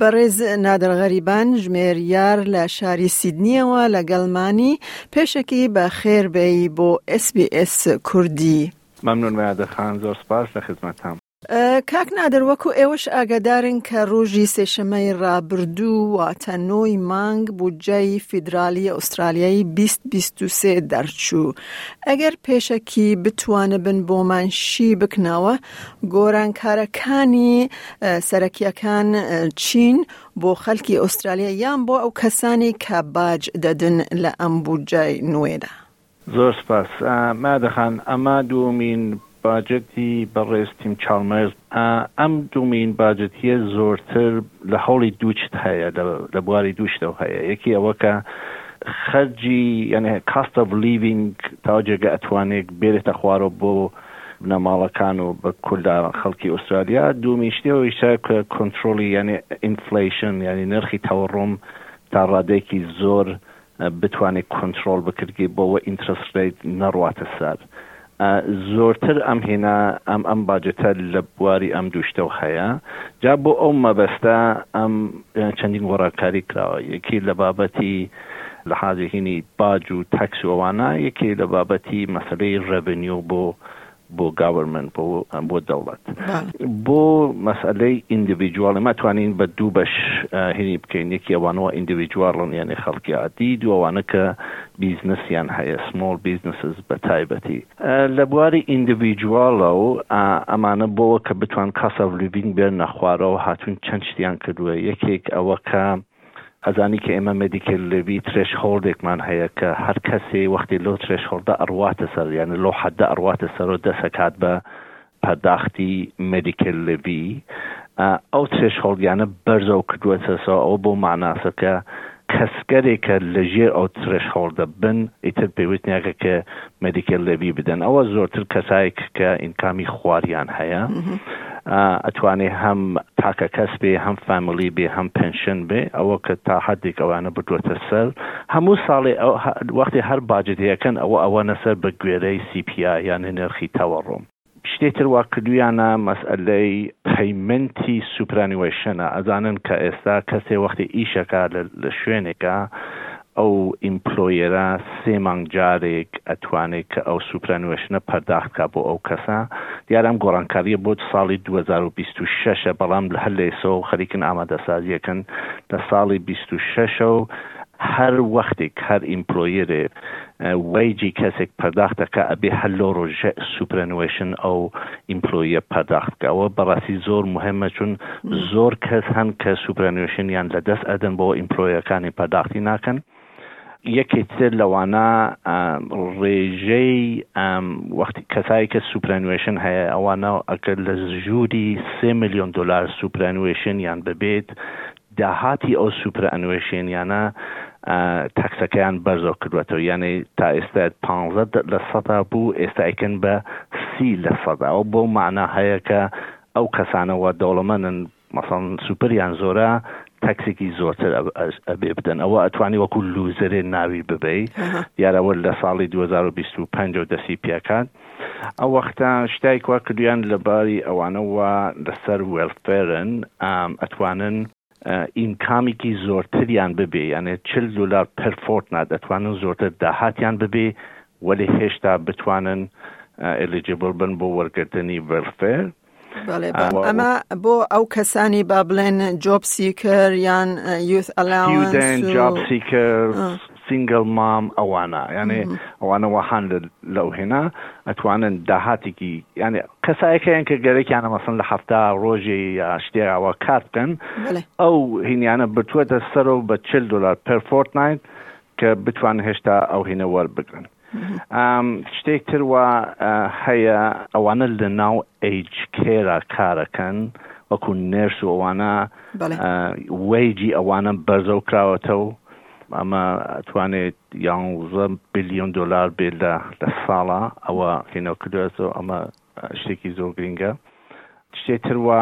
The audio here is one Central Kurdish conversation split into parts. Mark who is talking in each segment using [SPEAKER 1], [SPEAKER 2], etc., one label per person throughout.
[SPEAKER 1] بەڕێز نادر غەریبان ژمێریار لە شاری سیدنییەوە لەگەڵمانی، پێشەکی بە خێر بێی بۆ SBS کوردی.
[SPEAKER 2] مەمنون مەیادە خان زۆر سوپاس لە خزمەتتام.
[SPEAKER 1] کاک نادر وەکو ئێوەش ئاگادارن کە ڕۆژی سێشەمەی ڕابردوو واتە نۆی مانگ بودجای فیدرالی ئوسترالیایی 2023 دەرچوو ئەگەر پێشەکی بتوانبن بۆمانشی بکنەوە گۆرانکارەکانی سەرەکیەکان چین بۆ خەلکی ئوسترالیا یان بۆ ئەو کەسانی کە باج دەدن لە ئەم بودجای نوێدا
[SPEAKER 2] زۆر سپاس مادە خان ئەمە دووەمین باجەتی بەڕێز تیم چاڵمەر ئەم دوومین باجەتیە زۆرتر لە هەوڵی دوو چت هەیە لە بواری دوو شتەوە هەیە یەکی ئەوە کە خەرجی یعنی کاست ئۆف لیڤینگ تا جێگە ئەتوانێت بێرێتە خوارەوە بۆ بنەماڵەکان و بە کولا خەڵکی ئوسترالیا دوومین شتی ئەویشە کە کۆنترۆڵی یعنی ئینفلیشن یعنی نرخی تەوەڕم تا ڕادەیەکی زۆر بتوانی کۆنترۆڵ بکردی بۆ وە ئینترست رەیت نەڕواتە سەر زۆرتر ئەم هینا ئەم ئەم باجەتە لە بواری ئەم دوو شتەو هەیە جا بۆ ئەو مەبەستە ئەم چەندین گۆڕانکاری کراوە یەکی لە بابەتی لە حازی هینی باج و تاکس و ئەوانە یەکی لە بابەتی مەسەلەی رێڤنیو بۆ بۆ گاڤەرمێنت بۆ بۆ دەوڵەت بۆ مەسەلەی ئیندڤیدواڵی ماتوانین بە دوو بەش هینی بکەین یەکی ئەوانەوە ئیندڤیدواڵن یانێ خەڵکی عادی دووەوانە کە بیزنسیان هەیە سمۆڵ بیزنسز بە تایبەتی لە بواری ئیندڤیدواڵە و ئەمانە بۆوە کە بتوان کاسە ڤلیڤینگ بێنە خوارەوە هاتوون چەند شتیان کردووە یەکێک ئەوە کە ئەزانی کە ئێمە مێدیکێل لێڤی ترێشهۆڵدێکمان هەیە کە هەر کەسێ وەختێ لەو ترێشهۆڵدە ئەڕواتە سەر یانێ لەو حەددە ئەڕواتە سەرو دەست ئەکات بە پەرداختی مێدیکێل لێڤی ئەو ترێشهۆڵدیانە بەرزەو کردوەتەسەو ئەوە بۆ ماناسە کە کەسگەرێکە لە ژێر ئەو ترێشهۆڵدە بن ئیتر پێویست نیاکە کە مێدیکێل لێڤی بدەن ئەوە زۆرتر کەسایک کە ئینکامی خواریان هەیە ئەتوانێ هەم تاکە کەس بێ هەم فامیلی بێ هەم پنشن بێ ئەوە کە تا هەردێک ئەوانە بردووەتە سەر هەموو ساڵێ وەختی هەر باجدیەکەن ئەوە ئەوە نەسەر بە گوێرەی سیپیا یانە نرخی تەوەڕۆم شتێ تر وا کردوویانە مەسئەلەی پەیمەنتی سوپرانیوەیشنە ئەزانن کە ئێستا کەسێ وەختی ئیشەکا لە لە شوێنێکا ئەو ئیمپلۆیەرە سێ مانگ جارێک ئەتوانێ کە ئەو سوپرانوەشنە پەرداخت کا بۆ ئەو کەسە دیارە ئەم گۆڕانکاریە بۆ ساڵی دوو هەزار و بیست و شەش ە بەڵام لە هەر لە ئێسەوە خەریکن ئامادە سازیەکەن لە ساڵی بیست و شەش ە و هەر وەختێک هەر ئیمپلۆیەرێ وەیجی کەسێک پەرداخت دەکا ئەبێ هەر لەو ڕۆژیشە سوپرەنوێشن ئەو ئیمپلۆییە پەرداخت بکا ئەوە بەڕاستی زۆر موهێمە چون زۆر کەس هەن کە سوپرەنوێشنیان لە دەست ئەدەن بۆ ئیمپلۆیەکانی پەرداختی ناکەن یەکێک تر لەوانە ڕێژەی وەختی کەسایی کە سوپرەنوێشن هەیە ئەوانە ئەگەر لە ژووری سێ ملیۆن دلار سوپرەنوێشنیان ببێت داهاتی ئەو سوپرە ئەنوێشێنیانە تاکسەکەیان بەرزەو کردوەتەوە یانێ تا ئێستا پانزە لە سەدا بوو ئێستا ئەیکەن بە سی لە سەدا ئەوە بەو مەعنا هەیە کە ئەو کەسانە وا دەوڵەمەنن مەسەڵەن سوپریان زۆرە تاکسێکی زۆرتر ئەبێ بدەن ئەوە ئەتوانی وەکو لوزەرێ ناوی ببەی یارەوە لە ساڵی 2025 و دەسی پێکات ئەو وەختە شتایک وا کردویان لە باری ئەوانە وا لە سەر وێلفێرن ئەتوانن ئینکامیکی زۆرتریان ببێ یانێ چل دولار پێر فۆرتنات ئەتوانن زۆرتر داهاتیان ببێ وەلێ هێشتا بتوانن ئێلیجیبل بن بۆ وەرگرتنی وێلفێر.
[SPEAKER 1] ئەمە بۆ ئەو کەسانی با بڵێن جۆب سیکر یان یوث
[SPEAKER 2] جاب سیکر سینگل مام ئەوانە یانێ ئەوانە وەهان لەو هێنا ئەتوانن داهاتێکی یانێ کەسایەکەیان کە گەرەکیانە مەسن لە هەفتا ڕۆژی یاشتیاوە کار بکەن ئەو هینیانە بتووەتە سەرەوە بە چل دلار پرفۆرتنایت کە بتوان هێشتا ئەو هینە وەربگرن شتێک تر وا هەیە ئەوانە لە ناو ئەیج کێرا کارەکەن وەکو نێرس و ئەوانە وەیجی ئەوانە بەرزەو کراوەتە و ئەمە توانێت یانزە بلیۆن دلار بێت لە لە ساڵە ئەوە هێنەوە کردوێتەوە ئەمە شتێکی زۆر گرنگە شتێ تر وا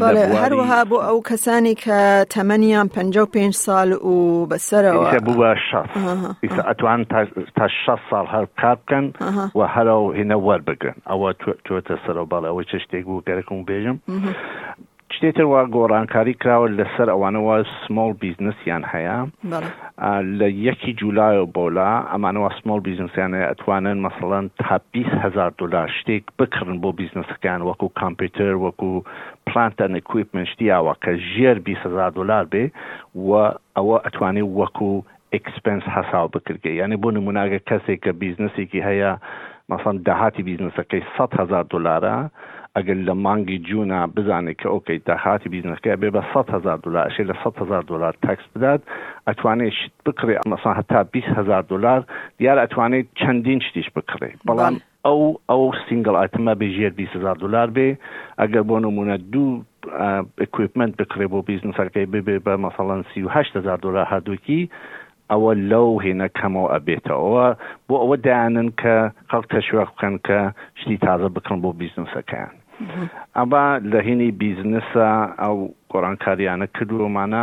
[SPEAKER 2] بەڵێ
[SPEAKER 1] هەروەها بۆ ئەو کەسانی کە تەمەنیان پ پێ سال و بەسەرەوە
[SPEAKER 2] بووە ئەتوان تا شە ساڵ هەر کار بکەن و هەرە و هینە وەربگرن ئەوە چۆتە سەرەوە بەڵێ ئەوەی چ شتێک بوو گەرەکم بێژم شتێ تر وا گۆڕانکاری کراوە لە سەر ئەوانە وا سمۆڵ بیزنس یان هەیە لە یەکی جولایەوە بۆلا ئەمانە وا سمۆڵ بیزنسیان هەیە ئەتوانن مەسەڵەن تا بیست هەزار دلار شتێک بکڕن بۆ بیزنسەکەیان وەکو کامپیوتەر وەکو پلانت ئەن ئیکویپمنت شتی ئاوا کە ژێر بیست هەزار دلار بێ و ئەوە ئەتوانێ وەکو ئیکسپێنس حەساو بکرگێ یانی بۆ نمونە ئەگەر کەسێک کە بیزنسێکی هەیە مەسەڵەن داهاتی بیزنسەکەی سەد هەزار دۆلارە ئەگەر لە مانگی جوونا بزانێت کە ئۆکەی داهاتی بیزنسەکەی ئەبێ بە سەد هەزار دۆلار ئەشێ لە سەد هەزار دۆلار تاکس بدات ئەتوانێت شت بکڕێ مەسەڵەن هەتا بیست هەزار دۆلار دیارە ئەتوانێت چەندین شتیش بکڕێ بەڵام بەڵێ ئەو ئەو سینگڵ ئایتمە بێ ژێر بیست هەزار دولار بێ ئەگەر بۆ نمونە دوو ئکویپمنت بکڕێ بۆ بیزنسەکەی ببێ بە مەسەڵەن سی و هەشت هەزار دولار هەردووکی ئەوە لەو هێنە کەمەوە ئەبێتەوە بۆ ئەوە دایانن کە خەڵک تەشوێق بکەن کە شتی تازە بکڕن بۆ بیزنسەکەیان ئەمە لە هینی بیزنسە ئەو گۆڕانکاریانە کردووەمانە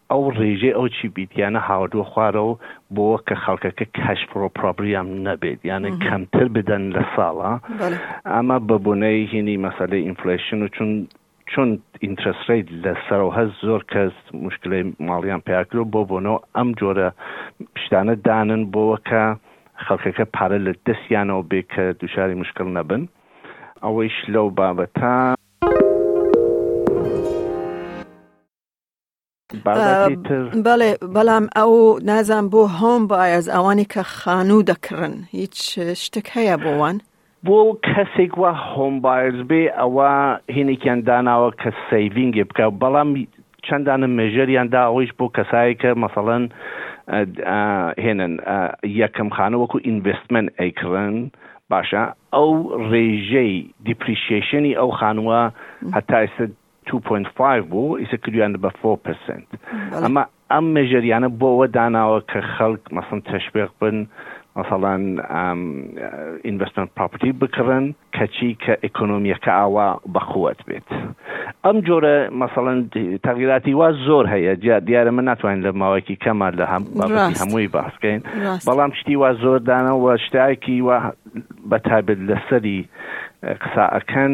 [SPEAKER 2] ئەو ڕێژەی ئەو چی بیت یانە هاوردوە خوارەوە بۆ کە خەڵکەکە کاش فڕۆ پرابریام نەبێت یانە کەمتر بدەن لە ساڵە ئەمە بە بۆنەی هینی مەسەلەی ئینفلشن و چون چون ئینترسریت لە سەرەوە هەست زۆر کەس مشکلی ماڵیان پیاکرۆ بۆ بۆنەوە ئەم جۆرە شتانە دانن بۆوە کە خەڵکەکە پارە لە دەستیانەوە بێ کە دوشاری مشکل نەبن ئەوەیش لەو بابەتە.
[SPEAKER 1] بەڵێ بەڵام ئەو نازان بۆ هۆم بایەز ئەوانی کە خانوو دەکڕن هیچ شتێک هەیە بۆوان
[SPEAKER 2] بۆ کەسێک وە هۆم بایەز بێ ئەوە هینێکیان داناوە کە سەیڤنگێ بکە بەڵام چەندانە مێژەریان دا ئەویش بۆ کەسایە کە مەسەڵەن هێنن یەکەم خانە وەکو ئینڤستمنت ئەیکڕن باشە ئەو ڕێژەی دیپریشێشنی ئەو خانووە هەتا ئێستا توو پۆینت فایڤ بوو ئیسە کردویانە بە فۆر پەرسێنت ئەمە ئەم مێژەریانە بۆ ئەوە داناوە کە خەڵک مەسن تەشبێق بن مەسەڵەن ئینڤستمنت پراپرتی بکڕن کەچی کە ئەکۆنۆمیەکە ئاوا بەخوت بێت ئەم جۆرە مەسەڵەن تەغیراتی وا زۆر هەیە جیا دیارە من ناتوانین لە ماوەیەکی کەمە لە هەم بابەتی هەمووی باسکەین بەڵام شتی وا زۆر دانەوە شتایەکی وا بەتابێت لەسەری قسا ئەکەن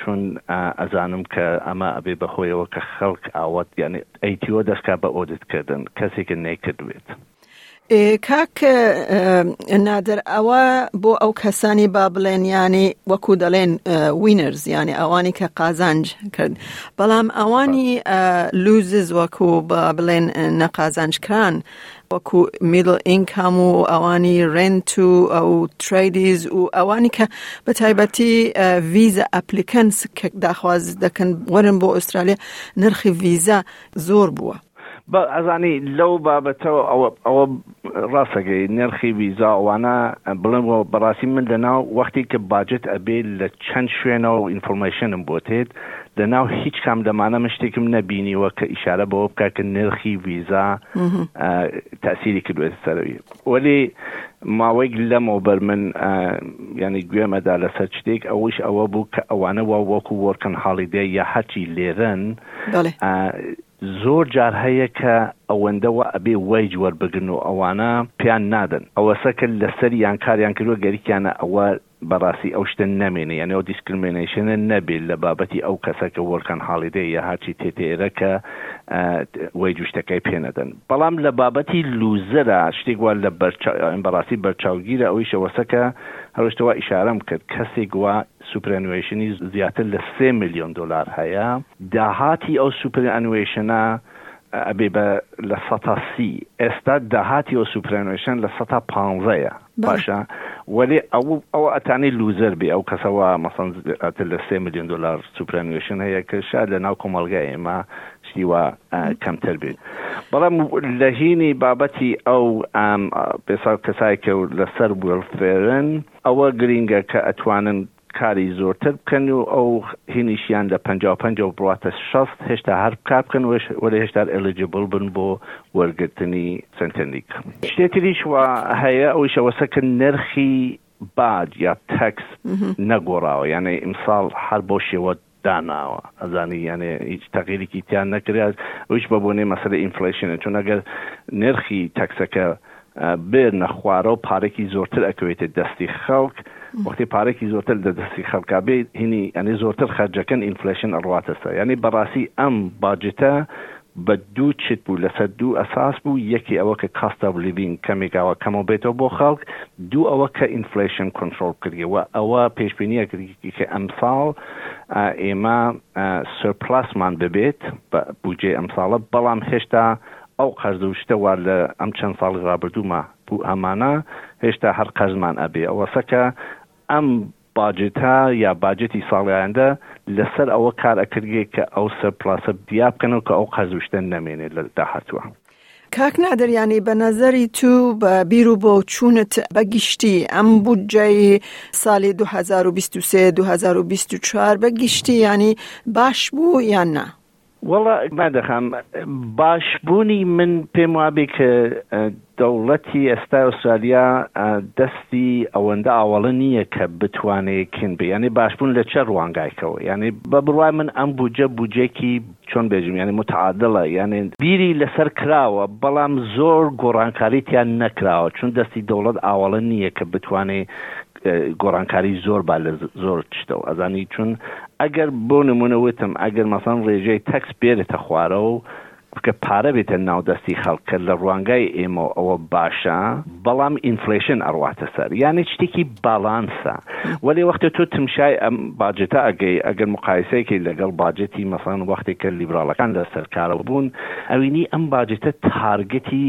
[SPEAKER 2] چون ئەزانم کە ئەمە ئەبێ بەهۆیەوە کە خەڵک ئاوات یانی ئەیتیوە دەسکا بە ئۆدت کردن کەسێکە نەیکردوێت.
[SPEAKER 1] ئێ کاک نادر ئەوە بۆ ئەو کەسانی با بڵێن یانی وەکو دەڵێن وینەرز یانی ئەوانی کە قازانج کرد بەڵام ئەوانی لوزز وەکو با بڵێن نەقازانج کران وەکو میدڵ ئینکام و ئەوانی رێنت و ئەو ترەیدیز و ئەوانی کە بە تایبەتی ڤیزە ئەپلیکەن سکێک داخواز دەکەن وەرن بۆ ئوسترالیا نرخی ڤیزە زۆر بووە
[SPEAKER 2] بە ئەزانی لەو بابەتەوە ئەوە ئەوە ڕاستەکەی نرخی ڤیزا ئەوانە بڵێن بەڕاستی من لەناو وەختی کە باجت ئەبێ لە چەند شوێنەوە ئینفۆرمەیشنم بۆ تێت لە ناو هیچ کام لەمانە من شتێکم نەبینیوە کە ئیشارە بەوە بکە کە نرخی ویزا تاسیری کردوێت سەروی وەلی ماوەیک لەمەوە بەر من ینی گوێمەدا لەسەر شتێک ئەوش ئەوە بوو کە ئەوانە وا وەکو وەرکن هاڵیدێ یا هەرچی لێرن زۆر جار هەیە کە ئەوەندەوە ئەبێ وەیج وەربگرن و ئەوانە پیان نادەن ئەوەسەکە لەسەر یان کاریان کردوە گەریکیانە ئەوە بەڕاستی ئەو شتە نەمێنێ یانی ئەو دیسکرمێنەیشنە نەبێ لە بابەتی ئەو کەسە کە وۆرکان هاڵیدەی یا هەرچی تێتێرە کە وەیج و شتەکای پێ نەدەن بەڵام لە بابەتی لوزەرا شتێک وا لە بەرچاو بەڕاستی بەرچاوگیرە ئەوەی شەوەسە کە هەرۆشتە وا ئیشارەم کرد کەسێک وا سوپرەنوێشنی زیاتر لە سێ ملیۆن دۆلار هەیە داهاتی ئەو سوپرەنوێشنە ئەبێ بە لە سەتا سی ئێستا داهاتی ئەو سوپرەنوێشن لە سەتا پانزە یە باشە وەلێ ئەو ئەو ئەتانی لوزەر بێ ئەو کەسە وا مەسەن زیاتر لە سێ ملیۆن دلار سوپرانوێشن هەیە کە شاید لە ناو کۆمەڵگای ئێمە شتی وا ئا، کەمتر بێت بەڵام لە هینی بابەتی ئەو ئام، پێسا کەسای کە لەسەر وێڵفێرن ئەوە گرینگە کە ئەتوانن کاری زۆرتر بکەن و ئەو هینیشیان لە پەنجا و پەنج و بڕاتە شەست هێشتا هەر بکار بکەن و وەلێ هێشتار ئێلیجیبڵ بن بۆ وەرگرتنی سەنتەنیک. شتێ تریش وا هەیە ئەویش ئەوەسە کە نرخی باج یا تەکس نەگۆڕاوە یانێ ئیمساڵ هەر بەو شێوە داناوە ئەزانی یانێ هیچ تەغیریکی تیا نەکرا ئەویش بە بۆنەی مەسەلەی ئینفلەیشنە چون ئەگەر نرخی تەکسەکە بێنە خوارەوە پارێکی زۆرتر ئەکەوێتێت دەستی خەڵک وەختی پارێکی زۆرتر لە دەستی خەڵکا بێت هینی ئەنی زۆرتر خەرجەکەن ئینفلەیشن ئەڕواتەسە یعنی بەڕاستی ئەم باجتە بە دوو چیت بوو لەسەر دوو ئەساس بوو یەکی ئەوە کە کاست ئۆف لیڤینگ کەمێک ئەوە کەمەوە بێتەوە بۆ خەڵک دوو ئەوە کە ئینفلەیشن کۆنترۆڵ بکریە وە ئەوە پێشبینی ئەکریتی کە ئەمساڵ ئێمە سۆرپلاسمان ببێت بە بودجەی ئەمساڵە بەڵام هێشتا ئەو قەرز و شتە وا لە ئەم چەند ساڵی ڕابردوومە بوو هەمانە هێشتا هەر قەرزمان ئەبێ ئەوەسەکە ئەم باجێتا یا باجێتی ساڵی ئایندە لەسەر ئەوە کار ئەکردگێ کە ئەو سەرپلاسە دیا بکەنەوە کە ئەو قەرزوشتە نەمێنێ لە داهاتوە.
[SPEAKER 1] کاک نادر یانی بە نەزەری تو بە بیر و بۆ چونت بە گشتی ئەم بودجەی سالی دوو هەزار و بیست و سێ دوو هەزار و بیست و چوار بە گشتی یانی باش بوو یان نا؟
[SPEAKER 2] وەڵا نادەخەم باش بوونی من پێم وابێ کە دەوڵەتی ئێستای ئوسترالیا دەستی ئەوەندە ئاوەڵە نییە کە بتوانێ کن بێ یانێ باش بوون لە چە ڕوانگایکەوە یانێ بە بڕوای من ئەم بودجە بودجێکی چۆن بێژم یانێ متعادڵە یانێ بیری لەسەر کراوە بەڵام زۆر گۆڕانکاری تیان نەکراوە چون دەستی دەوڵەت ئاوەڵە نییە کە بتوانێ گۆڕانکاری زۆر با لە زۆر شتەوە ئەزانی چون ئەگەر بۆ نمونە وتم ئەگەر مەسان ڕێژەی تەکس بێرێتە خوارەوە و بکە پارە بێتە ناودەستی خەڵکە لە ڕوانگای ئێمە ئەوە باشە بەڵام ئینفلیشن ئەڕواتە سەر یانێ شتێکی باڵانسە وەێ وەختە تۆ تمشای ئەم باجێتە ئەگەی ئەگەر مقایسەیەکی لەگەڵ باجێتی مەسان وەختێکە لیبراڵەکان لە سەرکارەوە بوون ئەوینی ئەم باجێتە تارگەتی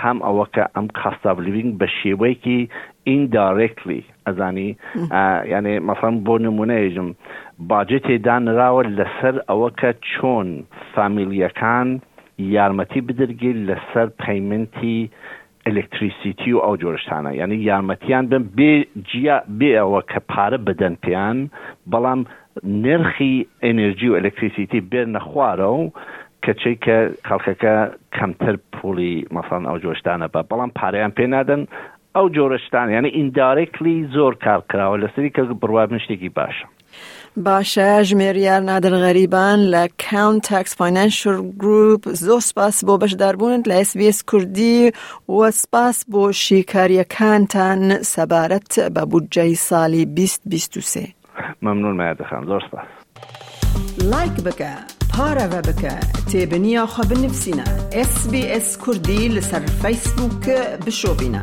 [SPEAKER 2] هەم ئەوە کە ئەم کاست ئاڤ لیڤینگ بە شێوەیەکی ئیندارێکتلی ئەزانی یانێ مەسەڵەن بۆ نمونەیژم باجێتێ دانراوە لەسەر ئەوە کە چۆن فامیلیەکان یارمەتی بدرگیل لەسەر پەیمنتی ئەلکتریسیتی و ئەو جۆرشتانە یعنی یارمەتیان بن بێ جیا بێ ئەوە کە پارە بدەن پێیان بەڵام نرخی ئێنێرجی و ئەلەکتریسیتی بێنە خوارەوە و کەچەی کە خەڵکەکە کەمتر پوڵی مەسەڵەن ئەو جۆرە شتانە بە بەڵام پارەیان پێ نادەن ئەو جۆرە شتان یانە ئیندارێکلی زۆر کار کراوە لەسەری کە بڕوا بن شتێکی باشە
[SPEAKER 1] باشە ژمێریار نادر غەریبان لە کاونت تاکس فاینانشل گروپ زۆر سپاس بۆ بەشداربوونت لە SسBS کوردی و سپاس بۆ شیکاریەکانتان سەبارەت بە بودجەی ساڵی 2023.
[SPEAKER 2] مەمنون مەیادە خان زۆر سپاس.
[SPEAKER 1] لایک بکە پارەڤە بکە تێبنیا خو بنڤسینە SBS کوردی لسەر فەیسبوک بشۆڤینە.